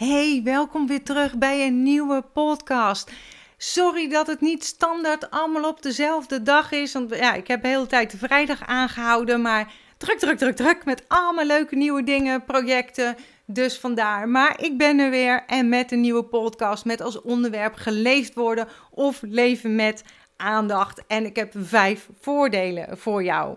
Hey, welkom weer terug bij een nieuwe podcast. Sorry dat het niet standaard allemaal op dezelfde dag is. Want ja, ik heb de hele tijd de vrijdag aangehouden. Maar druk, druk, druk, druk. Met allemaal leuke nieuwe dingen, projecten. Dus vandaar. Maar ik ben er weer en met een nieuwe podcast. Met als onderwerp geleefd worden of leven met aandacht. En ik heb vijf voordelen voor jou.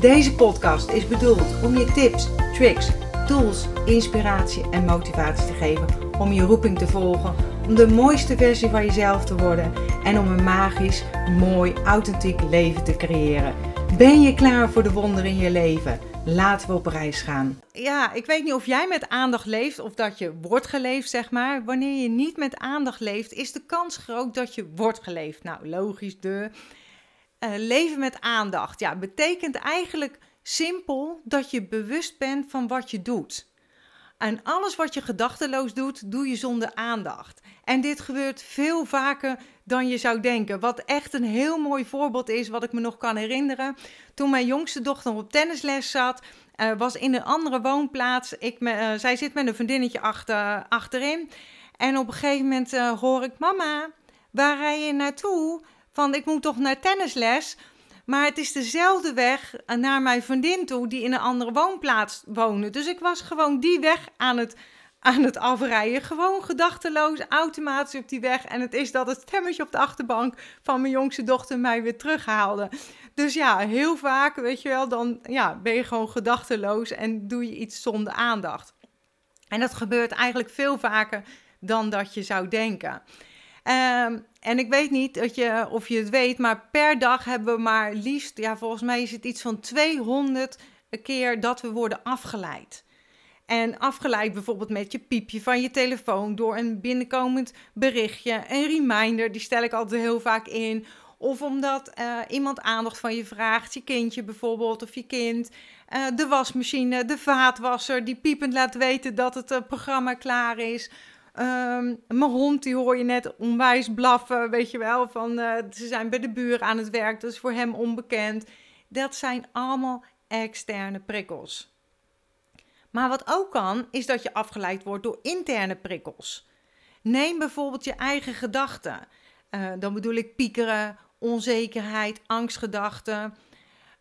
Deze podcast is bedoeld om je tips, tricks, tools, inspiratie en motivatie te geven om je roeping te volgen, om de mooiste versie van jezelf te worden en om een magisch, mooi, authentiek leven te creëren. Ben je klaar voor de wonderen in je leven? Laten we op reis gaan. Ja, ik weet niet of jij met aandacht leeft of dat je wordt geleefd, zeg maar. Wanneer je niet met aandacht leeft, is de kans groot dat je wordt geleefd. Nou, logisch, de. Uh, leven met aandacht. Ja, betekent eigenlijk simpel dat je bewust bent van wat je doet. En alles wat je gedachteloos doet, doe je zonder aandacht. En dit gebeurt veel vaker dan je zou denken. Wat echt een heel mooi voorbeeld is, wat ik me nog kan herinneren. Toen mijn jongste dochter op tennisles zat, uh, was in een andere woonplaats. Ik me, uh, zij zit met een vriendinnetje achter, achterin. En op een gegeven moment hoor ik: Mama, waar rij je naartoe? Van ik moet toch naar tennisles. Maar het is dezelfde weg naar mijn vriendin toe, die in een andere woonplaats woonde. Dus ik was gewoon die weg aan het, aan het afrijden. Gewoon gedachteloos, automatisch op die weg. En het is dat het stemmetje op de achterbank van mijn jongste dochter mij weer terughaalde. Dus ja, heel vaak, weet je wel, dan ja, ben je gewoon gedachteloos en doe je iets zonder aandacht. En dat gebeurt eigenlijk veel vaker dan dat je zou denken. Um, en ik weet niet dat je, of je het weet, maar per dag hebben we maar liefst, ja, volgens mij is het iets van 200 keer dat we worden afgeleid. En afgeleid bijvoorbeeld met je piepje van je telefoon door een binnenkomend berichtje, een reminder, die stel ik altijd heel vaak in. Of omdat uh, iemand aandacht van je vraagt, je kindje bijvoorbeeld, of je kind. Uh, de wasmachine, de vaatwasser, die piepend laat weten dat het uh, programma klaar is. Um, mijn hond, die hoor je net onwijs blaffen, weet je wel, van uh, ze zijn bij de buren aan het werk, dat is voor hem onbekend. Dat zijn allemaal externe prikkels. Maar wat ook kan, is dat je afgeleid wordt door interne prikkels. Neem bijvoorbeeld je eigen gedachten. Uh, dan bedoel ik piekeren, onzekerheid, angstgedachten.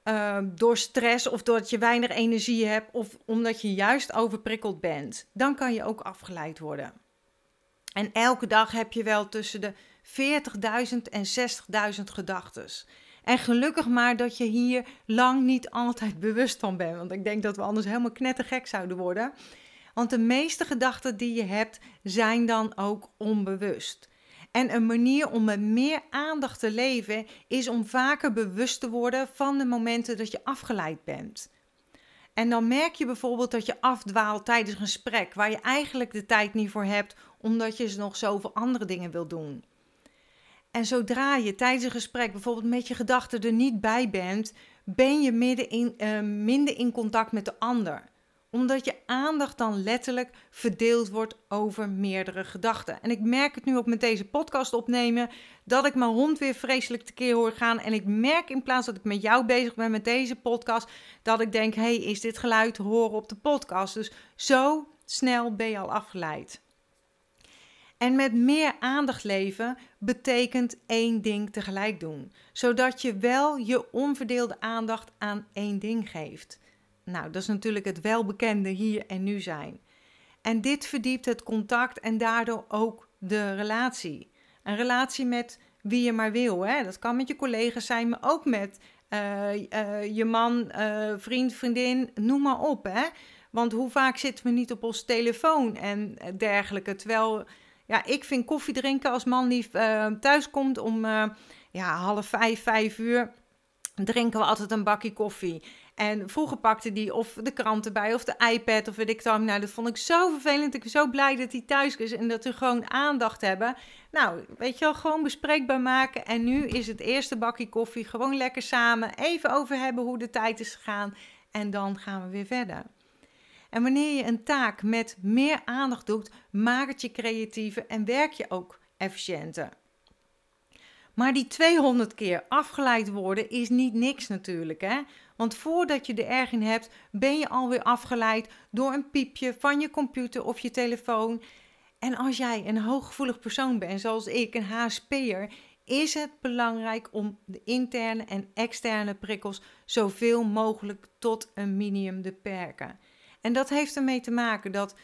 Uh, door stress of doordat je weinig energie hebt of omdat je juist overprikkeld bent. Dan kan je ook afgeleid worden. En elke dag heb je wel tussen de 40.000 en 60.000 gedachten. En gelukkig maar dat je hier lang niet altijd bewust van bent. Want ik denk dat we anders helemaal knettergek zouden worden. Want de meeste gedachten die je hebt zijn dan ook onbewust. En een manier om met meer aandacht te leven is om vaker bewust te worden van de momenten dat je afgeleid bent. En dan merk je bijvoorbeeld dat je afdwaalt tijdens een gesprek waar je eigenlijk de tijd niet voor hebt, omdat je nog zoveel andere dingen wil doen. En zodra je tijdens een gesprek bijvoorbeeld met je gedachten er niet bij bent, ben je midden in, uh, minder in contact met de ander omdat je aandacht dan letterlijk verdeeld wordt over meerdere gedachten. En ik merk het nu ook met deze podcast opnemen, dat ik mijn hond weer vreselijk tekeer hoor gaan. En ik merk in plaats dat ik met jou bezig ben met deze podcast, dat ik denk, hey, is dit geluid horen op de podcast? Dus zo snel ben je al afgeleid. En met meer aandacht leven betekent één ding tegelijk doen, zodat je wel je onverdeelde aandacht aan één ding geeft. Nou, dat is natuurlijk het welbekende hier en nu zijn. En dit verdiept het contact en daardoor ook de relatie. Een relatie met wie je maar wil. Hè? Dat kan met je collega's zijn, maar ook met uh, uh, je man, uh, vriend, vriendin, noem maar op. Hè? Want hoe vaak zitten we niet op ons telefoon en dergelijke. Terwijl, ja, ik vind koffie drinken als man lief thuis komt om ja, half vijf, vijf uur. Drinken we altijd een bakje koffie. En vroeger pakte die of de krant erbij of de iPad of weet ik dan. Nou, dat vond ik zo vervelend. Ik ben zo blij dat hij thuis is en dat we gewoon aandacht hebben. Nou, weet je wel, gewoon bespreekbaar maken. En nu is het eerste bakje koffie gewoon lekker samen. Even over hebben hoe de tijd is gegaan. En dan gaan we weer verder. En wanneer je een taak met meer aandacht doet, maakt het je creatiever en werk je ook efficiënter. Maar die 200 keer afgeleid worden is niet niks natuurlijk, hè? Want voordat je er erg in hebt, ben je alweer afgeleid door een piepje van je computer of je telefoon. En als jij een hooggevoelig persoon bent, zoals ik, een HSP'er, is het belangrijk om de interne en externe prikkels zoveel mogelijk tot een minimum te beperken. En dat heeft ermee te maken dat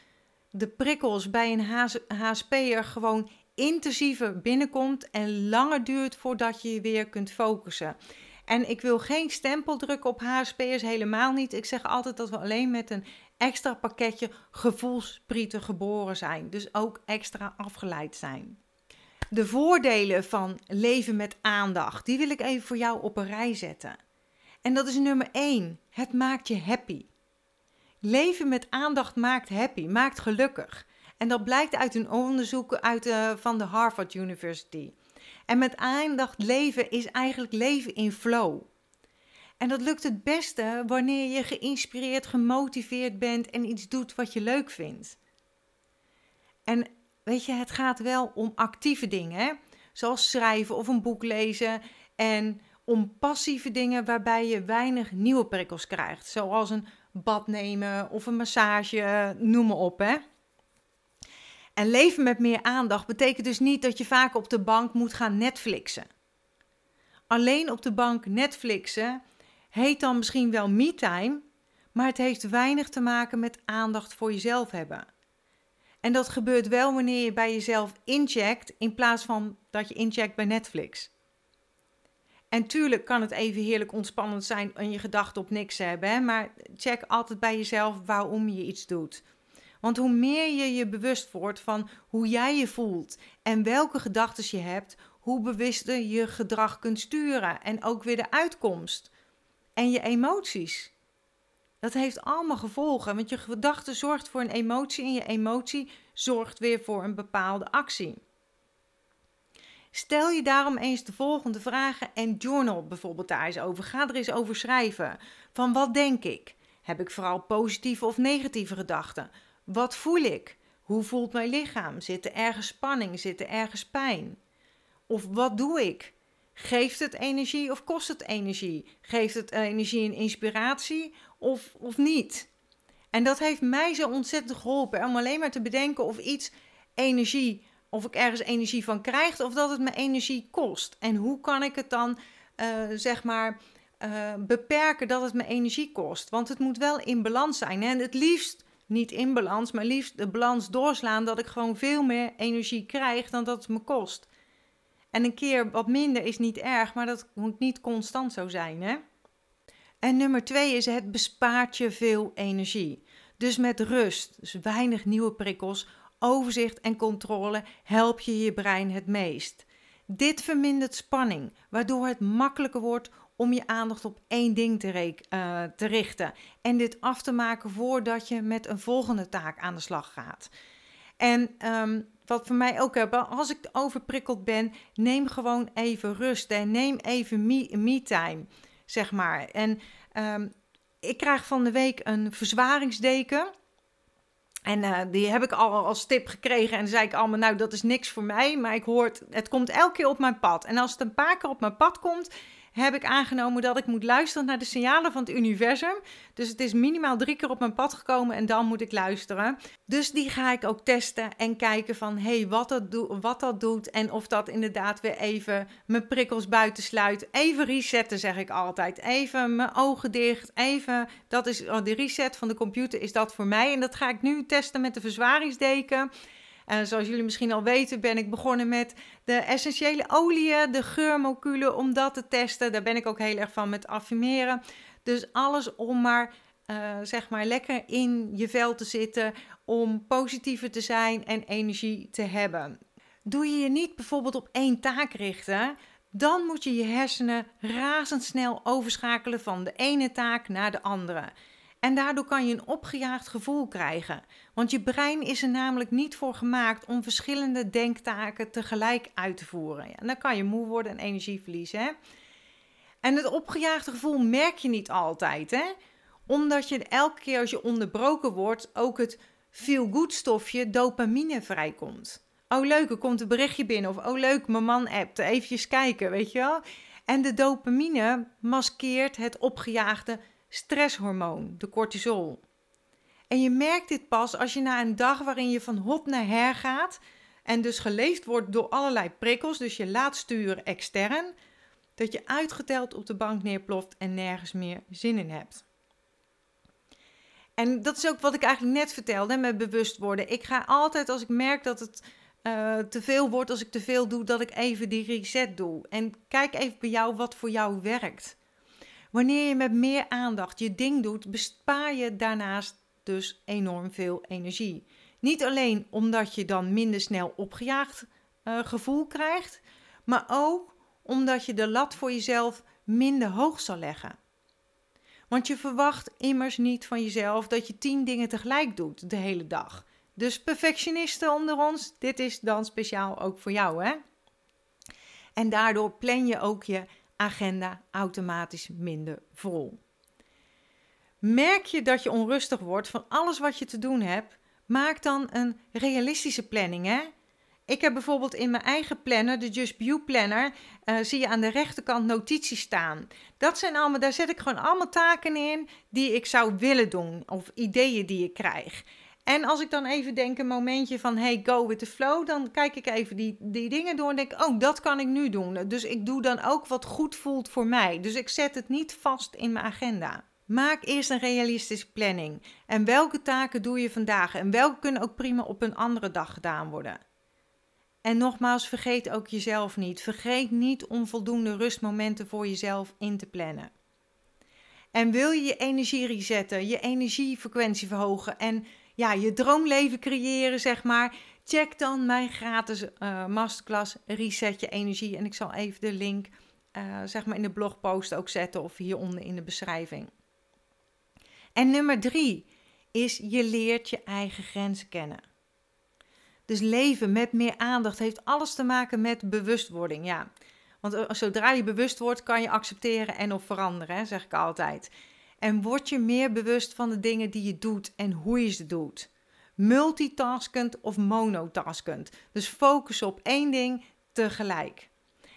de prikkels bij een HSP'er gewoon intensiever binnenkomt en langer duurt voordat je je weer kunt focussen. En ik wil geen stempel drukken op HSP'ers, helemaal niet. Ik zeg altijd dat we alleen met een extra pakketje gevoelsprieten geboren zijn. Dus ook extra afgeleid zijn. De voordelen van leven met aandacht, die wil ik even voor jou op een rij zetten. En dat is nummer 1. Het maakt je happy. Leven met aandacht maakt happy, maakt gelukkig. En dat blijkt uit een onderzoek uit, uh, van de Harvard University. En met aandacht leven is eigenlijk leven in flow. En dat lukt het beste wanneer je geïnspireerd, gemotiveerd bent en iets doet wat je leuk vindt. En weet je, het gaat wel om actieve dingen, zoals schrijven of een boek lezen. En om passieve dingen waarbij je weinig nieuwe prikkels krijgt, zoals een bad nemen of een massage, noem maar op. Hè? En leven met meer aandacht betekent dus niet dat je vaak op de bank moet gaan Netflixen. Alleen op de bank Netflixen heet dan misschien wel me-time, maar het heeft weinig te maken met aandacht voor jezelf hebben. En dat gebeurt wel wanneer je bij jezelf incheckt in plaats van dat je incheckt bij Netflix. En tuurlijk kan het even heerlijk ontspannend zijn en je gedachten op niks hebben, hè? maar check altijd bij jezelf waarom je iets doet. Want hoe meer je je bewust wordt van hoe jij je voelt en welke gedachten je hebt, hoe bewuster je gedrag kunt sturen en ook weer de uitkomst en je emoties. Dat heeft allemaal gevolgen, want je gedachte zorgt voor een emotie en je emotie zorgt weer voor een bepaalde actie. Stel je daarom eens de volgende vragen en journal bijvoorbeeld daar eens over. Ga er eens over schrijven. Van wat denk ik? Heb ik vooral positieve of negatieve gedachten? Wat voel ik? Hoe voelt mijn lichaam? Zit er ergens spanning? Zit er ergens pijn? Of wat doe ik? Geeft het energie of kost het energie? Geeft het energie en inspiratie of, of niet? En dat heeft mij zo ontzettend geholpen om alleen maar te bedenken of iets energie, of ik ergens energie van krijg of dat het me energie kost. En hoe kan ik het dan, uh, zeg maar, uh, beperken dat het me energie kost? Want het moet wel in balans zijn. En het liefst niet in balans, maar liefst de balans doorslaan dat ik gewoon veel meer energie krijg dan dat het me kost. En een keer wat minder is niet erg, maar dat moet niet constant zo zijn, hè? En nummer twee is het bespaart je veel energie. Dus met rust, dus weinig nieuwe prikkels, overzicht en controle help je je brein het meest. Dit vermindert spanning, waardoor het makkelijker wordt om je aandacht op één ding te, uh, te richten en dit af te maken voordat je met een volgende taak aan de slag gaat. En um, wat voor mij ook hebben, als ik overprikkeld ben, neem gewoon even rust en neem even me-time, me zeg maar. En um, ik krijg van de week een verzwaringsdeken. En uh, die heb ik al als tip gekregen. En zei ik allemaal, nou dat is niks voor mij. Maar ik hoor, het komt elke keer op mijn pad. En als het een paar keer op mijn pad komt, heb ik aangenomen dat ik moet luisteren naar de signalen van het universum. Dus het is minimaal drie keer op mijn pad gekomen en dan moet ik luisteren. Dus die ga ik ook testen en kijken van hey, wat, dat wat dat doet en of dat inderdaad weer even mijn prikkels buitensluit. Even resetten zeg ik altijd. Even mijn ogen dicht. Even, dat is oh, de reset van de computer is dat voor mij. En dat ga ik nu testen met de verzwaringsdeken. Zoals jullie misschien al weten, ben ik begonnen met de essentiële oliën, de geurmoleculen, om dat te testen. Daar ben ik ook heel erg van met affirmeren. Dus alles om maar, uh, zeg maar, lekker in je vel te zitten, om positiever te zijn en energie te hebben. Doe je je niet bijvoorbeeld op één taak richten, dan moet je je hersenen razendsnel overschakelen van de ene taak naar de andere. En daardoor kan je een opgejaagd gevoel krijgen. Want je brein is er namelijk niet voor gemaakt om verschillende denktaken tegelijk uit te voeren. Ja, dan kan je moe worden en energie verliezen. Hè? En het opgejaagde gevoel merk je niet altijd. Hè? Omdat je elke keer als je onderbroken wordt ook het feel-good stofje dopamine vrijkomt. Oh leuk, er komt een berichtje binnen. Of oh leuk, mijn man appt. Even kijken, weet je wel. En de dopamine maskeert het opgejaagde stresshormoon, de cortisol. En je merkt dit pas als je na een dag waarin je van hop naar her gaat en dus geleefd wordt door allerlei prikkels, dus je laat sturen extern, dat je uitgeteld op de bank neerploft en nergens meer zin in hebt. En dat is ook wat ik eigenlijk net vertelde met bewust worden. Ik ga altijd als ik merk dat het uh, te veel wordt, als ik te veel doe, dat ik even die reset doe. En kijk even bij jou wat voor jou werkt. Wanneer je met meer aandacht je ding doet, bespaar je daarnaast dus enorm veel energie. Niet alleen omdat je dan minder snel opgejaagd uh, gevoel krijgt, maar ook omdat je de lat voor jezelf minder hoog zal leggen. Want je verwacht immers niet van jezelf dat je tien dingen tegelijk doet de hele dag. Dus perfectionisten onder ons, dit is dan speciaal ook voor jou, hè? En daardoor plan je ook je agenda automatisch minder vol. Merk je dat je onrustig wordt van alles wat je te doen hebt? Maak dan een realistische planning, hè? Ik heb bijvoorbeeld in mijn eigen planner, de Just View Planner, uh, zie je aan de rechterkant notities staan. Dat zijn allemaal, daar zet ik gewoon allemaal taken in die ik zou willen doen of ideeën die ik krijg. En als ik dan even denk een momentje van hey, go with the flow, dan kijk ik even die, die dingen door en denk, oh, dat kan ik nu doen. Dus ik doe dan ook wat goed voelt voor mij. Dus ik zet het niet vast in mijn agenda. Maak eerst een realistische planning. En welke taken doe je vandaag? En welke kunnen ook prima op een andere dag gedaan worden? En nogmaals, vergeet ook jezelf niet. Vergeet niet om voldoende rustmomenten voor jezelf in te plannen. En wil je je energie resetten, je energiefrequentie verhogen en ja, je droomleven creëren, zeg maar. Check dan mijn gratis uh, masterclass Reset je energie. En ik zal even de link uh, zeg maar in de blogpost ook zetten of hieronder in de beschrijving. En nummer drie is je leert je eigen grenzen kennen. Dus leven met meer aandacht heeft alles te maken met bewustwording. Ja. Want eh, zodra je bewust wordt, kan je accepteren en of veranderen, zeg ik altijd. En word je meer bewust van de dingen die je doet en hoe je ze doet. Multitaskend of monotaskend. Dus focus op één ding tegelijk.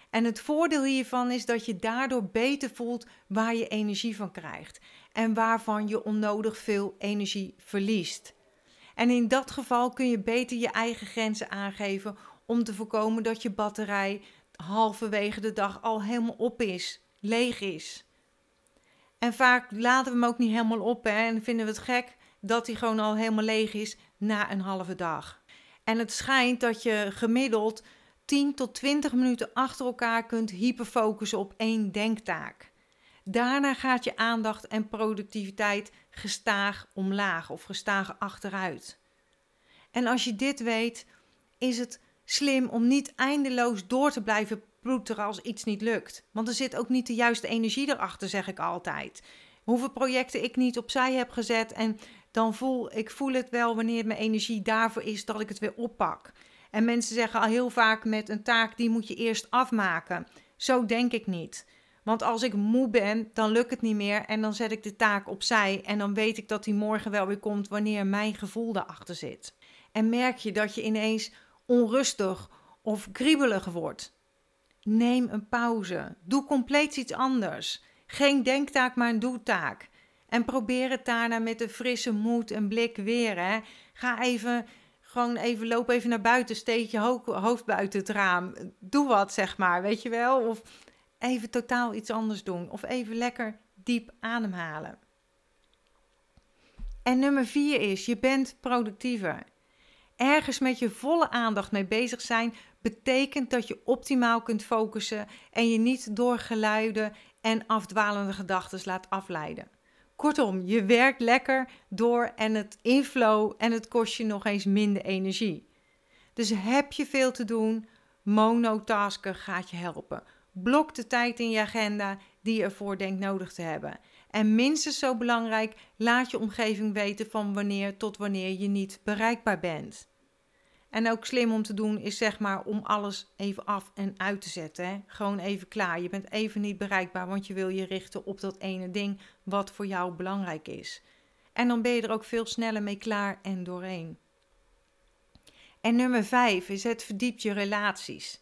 En het voordeel hiervan is dat je daardoor beter voelt waar je energie van krijgt en waarvan je onnodig veel energie verliest. En in dat geval kun je beter je eigen grenzen aangeven om te voorkomen dat je batterij halverwege de dag al helemaal op is, leeg is. En vaak laten we hem ook niet helemaal op hè, en vinden we het gek dat hij gewoon al helemaal leeg is na een halve dag. En het schijnt dat je gemiddeld 10 tot 20 minuten achter elkaar kunt hyperfocussen op één denktaak. Daarna gaat je aandacht en productiviteit gestaag omlaag of gestaag achteruit. En als je dit weet, is het slim om niet eindeloos door te blijven ploeteren als iets niet lukt. Want er zit ook niet de juiste energie erachter, zeg ik altijd. Hoeveel projecten ik niet opzij heb gezet en dan voel ik voel het wel wanneer mijn energie daarvoor is dat ik het weer oppak. En mensen zeggen al heel vaak met een taak die moet je eerst afmaken. Zo denk ik niet. Want als ik moe ben, dan lukt het niet meer en dan zet ik de taak opzij en dan weet ik dat die morgen wel weer komt wanneer mijn gevoel erachter zit. En merk je dat je ineens onrustig of kriebelig wordt. Neem een pauze. Doe compleet iets anders. Geen denktaak, maar een doetaak. En probeer het daarna met een frisse moed en blik weer. Hè. Ga even, gewoon even, loop even naar buiten. Steek je hoofd buiten het raam. Doe wat, zeg maar, weet je wel. Of even totaal iets anders doen. Of even lekker diep ademhalen. En nummer vier is, je bent productiever. Ergens met je volle aandacht mee bezig zijn betekent dat je optimaal kunt focussen en je niet door geluiden en afdwalende gedachten laat afleiden. Kortom, je werkt lekker door en het inflow en het kost je nog eens minder energie. Dus heb je veel te doen, monotasken gaat je helpen. Blok de tijd in je agenda die je ervoor denkt nodig te hebben. En minstens zo belangrijk, laat je omgeving weten van wanneer tot wanneer je niet bereikbaar bent. En ook slim om te doen is zeg maar om alles even af en uit te zetten. Gewoon even klaar. Je bent even niet bereikbaar, want je wil je richten op dat ene ding wat voor jou belangrijk is. En dan ben je er ook veel sneller mee klaar en doorheen. En nummer vijf is het verdiept je relaties.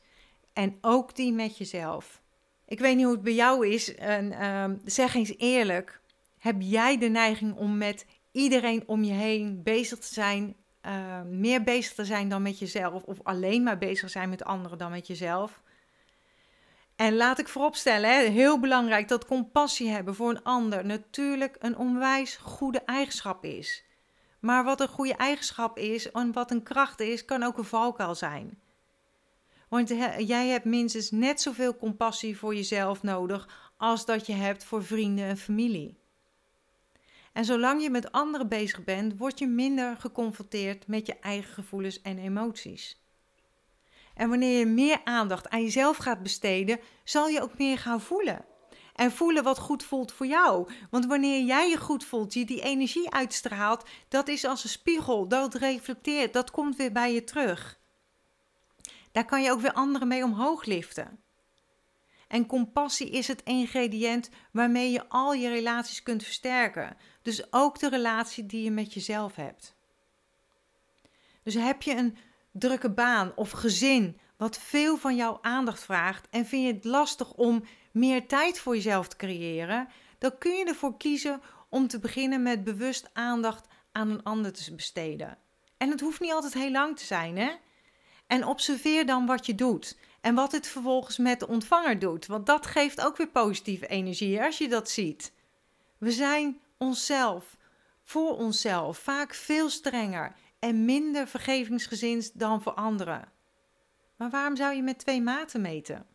En ook die met jezelf. Ik weet niet hoe het bij jou is. En, uh, zeg eens eerlijk. Heb jij de neiging om met iedereen om je heen bezig te zijn? Uh, meer bezig te zijn dan met jezelf? Of alleen maar bezig zijn met anderen dan met jezelf? En laat ik vooropstellen, heel belangrijk dat compassie hebben voor een ander natuurlijk een onwijs goede eigenschap is. Maar wat een goede eigenschap is en wat een kracht is, kan ook een valkuil zijn. Want jij hebt minstens net zoveel compassie voor jezelf nodig als dat je hebt voor vrienden en familie. En zolang je met anderen bezig bent, word je minder geconfronteerd met je eigen gevoelens en emoties. En wanneer je meer aandacht aan jezelf gaat besteden, zal je ook meer gaan voelen. En voelen wat goed voelt voor jou. Want wanneer jij je goed voelt, je die energie uitstraalt, dat is als een spiegel, dat reflecteert, dat komt weer bij je terug. Daar kan je ook weer anderen mee omhoog liften. En compassie is het ingrediënt waarmee je al je relaties kunt versterken. Dus ook de relatie die je met jezelf hebt. Dus heb je een drukke baan of gezin wat veel van jouw aandacht vraagt en vind je het lastig om meer tijd voor jezelf te creëren, dan kun je ervoor kiezen om te beginnen met bewust aandacht aan een ander te besteden. En het hoeft niet altijd heel lang te zijn, hè? En observeer dan wat je doet en wat het vervolgens met de ontvanger doet, want dat geeft ook weer positieve energie als je dat ziet. We zijn onszelf, voor onszelf, vaak veel strenger en minder vergevingsgezind dan voor anderen. Maar waarom zou je met twee maten meten?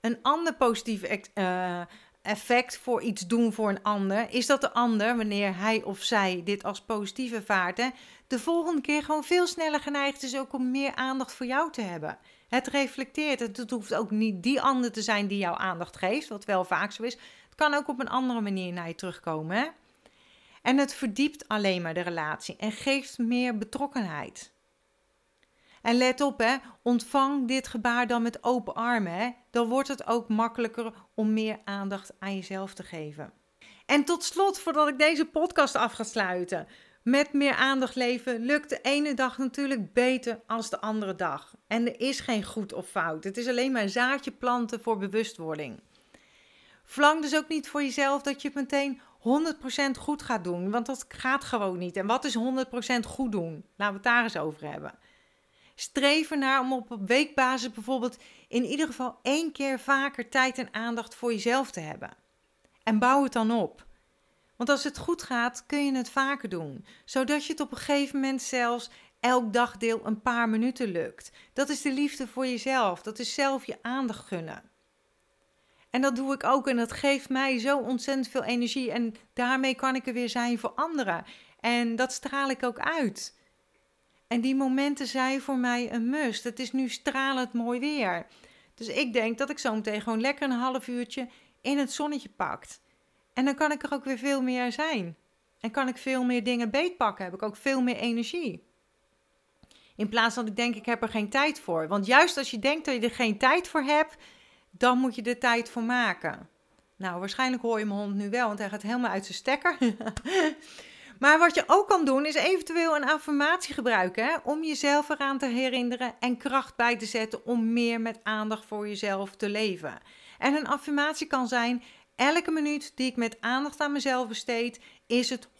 Een ander positief uh, effect voor iets doen voor een ander is dat de ander, wanneer hij of zij dit als positief ervaart, de volgende keer gewoon veel sneller geneigd is ook om meer aandacht voor jou te hebben. Het reflecteert. Het hoeft ook niet die ander te zijn die jouw aandacht geeft, wat wel vaak zo is. Het kan ook op een andere manier naar je terugkomen. Hè? En het verdiept alleen maar de relatie en geeft meer betrokkenheid. En let op, hè, ontvang dit gebaar dan met open armen. Dan wordt het ook makkelijker om meer aandacht aan jezelf te geven. En tot slot, voordat ik deze podcast af ga sluiten. Met meer aandacht leven lukt de ene dag natuurlijk beter als de andere dag. En er is geen goed of fout. Het is alleen maar zaadje planten voor bewustwording. Verlang dus ook niet voor jezelf dat je het meteen 100% goed gaat doen, want dat gaat gewoon niet. En wat is 100% goed doen? Laten we het daar eens over hebben. Streef ernaar om op weekbasis bijvoorbeeld in ieder geval één keer vaker tijd en aandacht voor jezelf te hebben. En bouw het dan op. Want als het goed gaat, kun je het vaker doen, zodat je het op een gegeven moment zelfs elk dagdeel een paar minuten lukt. Dat is de liefde voor jezelf, dat is zelf je aandacht gunnen. En dat doe ik ook en dat geeft mij zo ontzettend veel energie en daarmee kan ik er weer zijn voor anderen. En dat straal ik ook uit. En die momenten zijn voor mij een must. Het is nu stralend mooi weer. Dus ik denk dat ik zo meteen gewoon lekker een half uurtje in het zonnetje pakt. En dan kan ik er ook weer veel meer zijn. En kan ik veel meer dingen beetpakken. Heb ik ook veel meer energie. In plaats van ik denk ik heb er geen tijd voor. Want juist als je denkt dat je er geen tijd voor hebt, dan moet je er tijd voor maken. Nou, waarschijnlijk hoor je mijn hond nu wel, want hij gaat helemaal uit zijn stekker. Maar wat je ook kan doen, is eventueel een affirmatie gebruiken hè, om jezelf eraan te herinneren en kracht bij te zetten om meer met aandacht voor jezelf te leven. En een affirmatie kan zijn: elke minuut die ik met aandacht aan mezelf besteed, is het 100%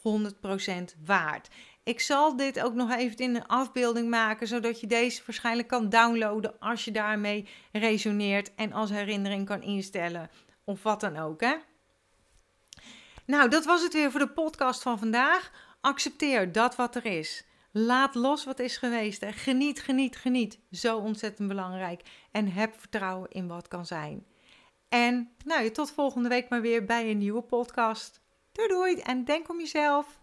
waard. Ik zal dit ook nog even in een afbeelding maken, zodat je deze waarschijnlijk kan downloaden als je daarmee resoneert en als herinnering kan instellen of wat dan ook. Hè? Nou, dat was het weer voor de podcast van vandaag. Accepteer dat wat er is. Laat los wat is geweest. Geniet, geniet, geniet. Zo ontzettend belangrijk. En heb vertrouwen in wat kan zijn. En nou, tot volgende week maar weer bij een nieuwe podcast. Doei doei en denk om jezelf.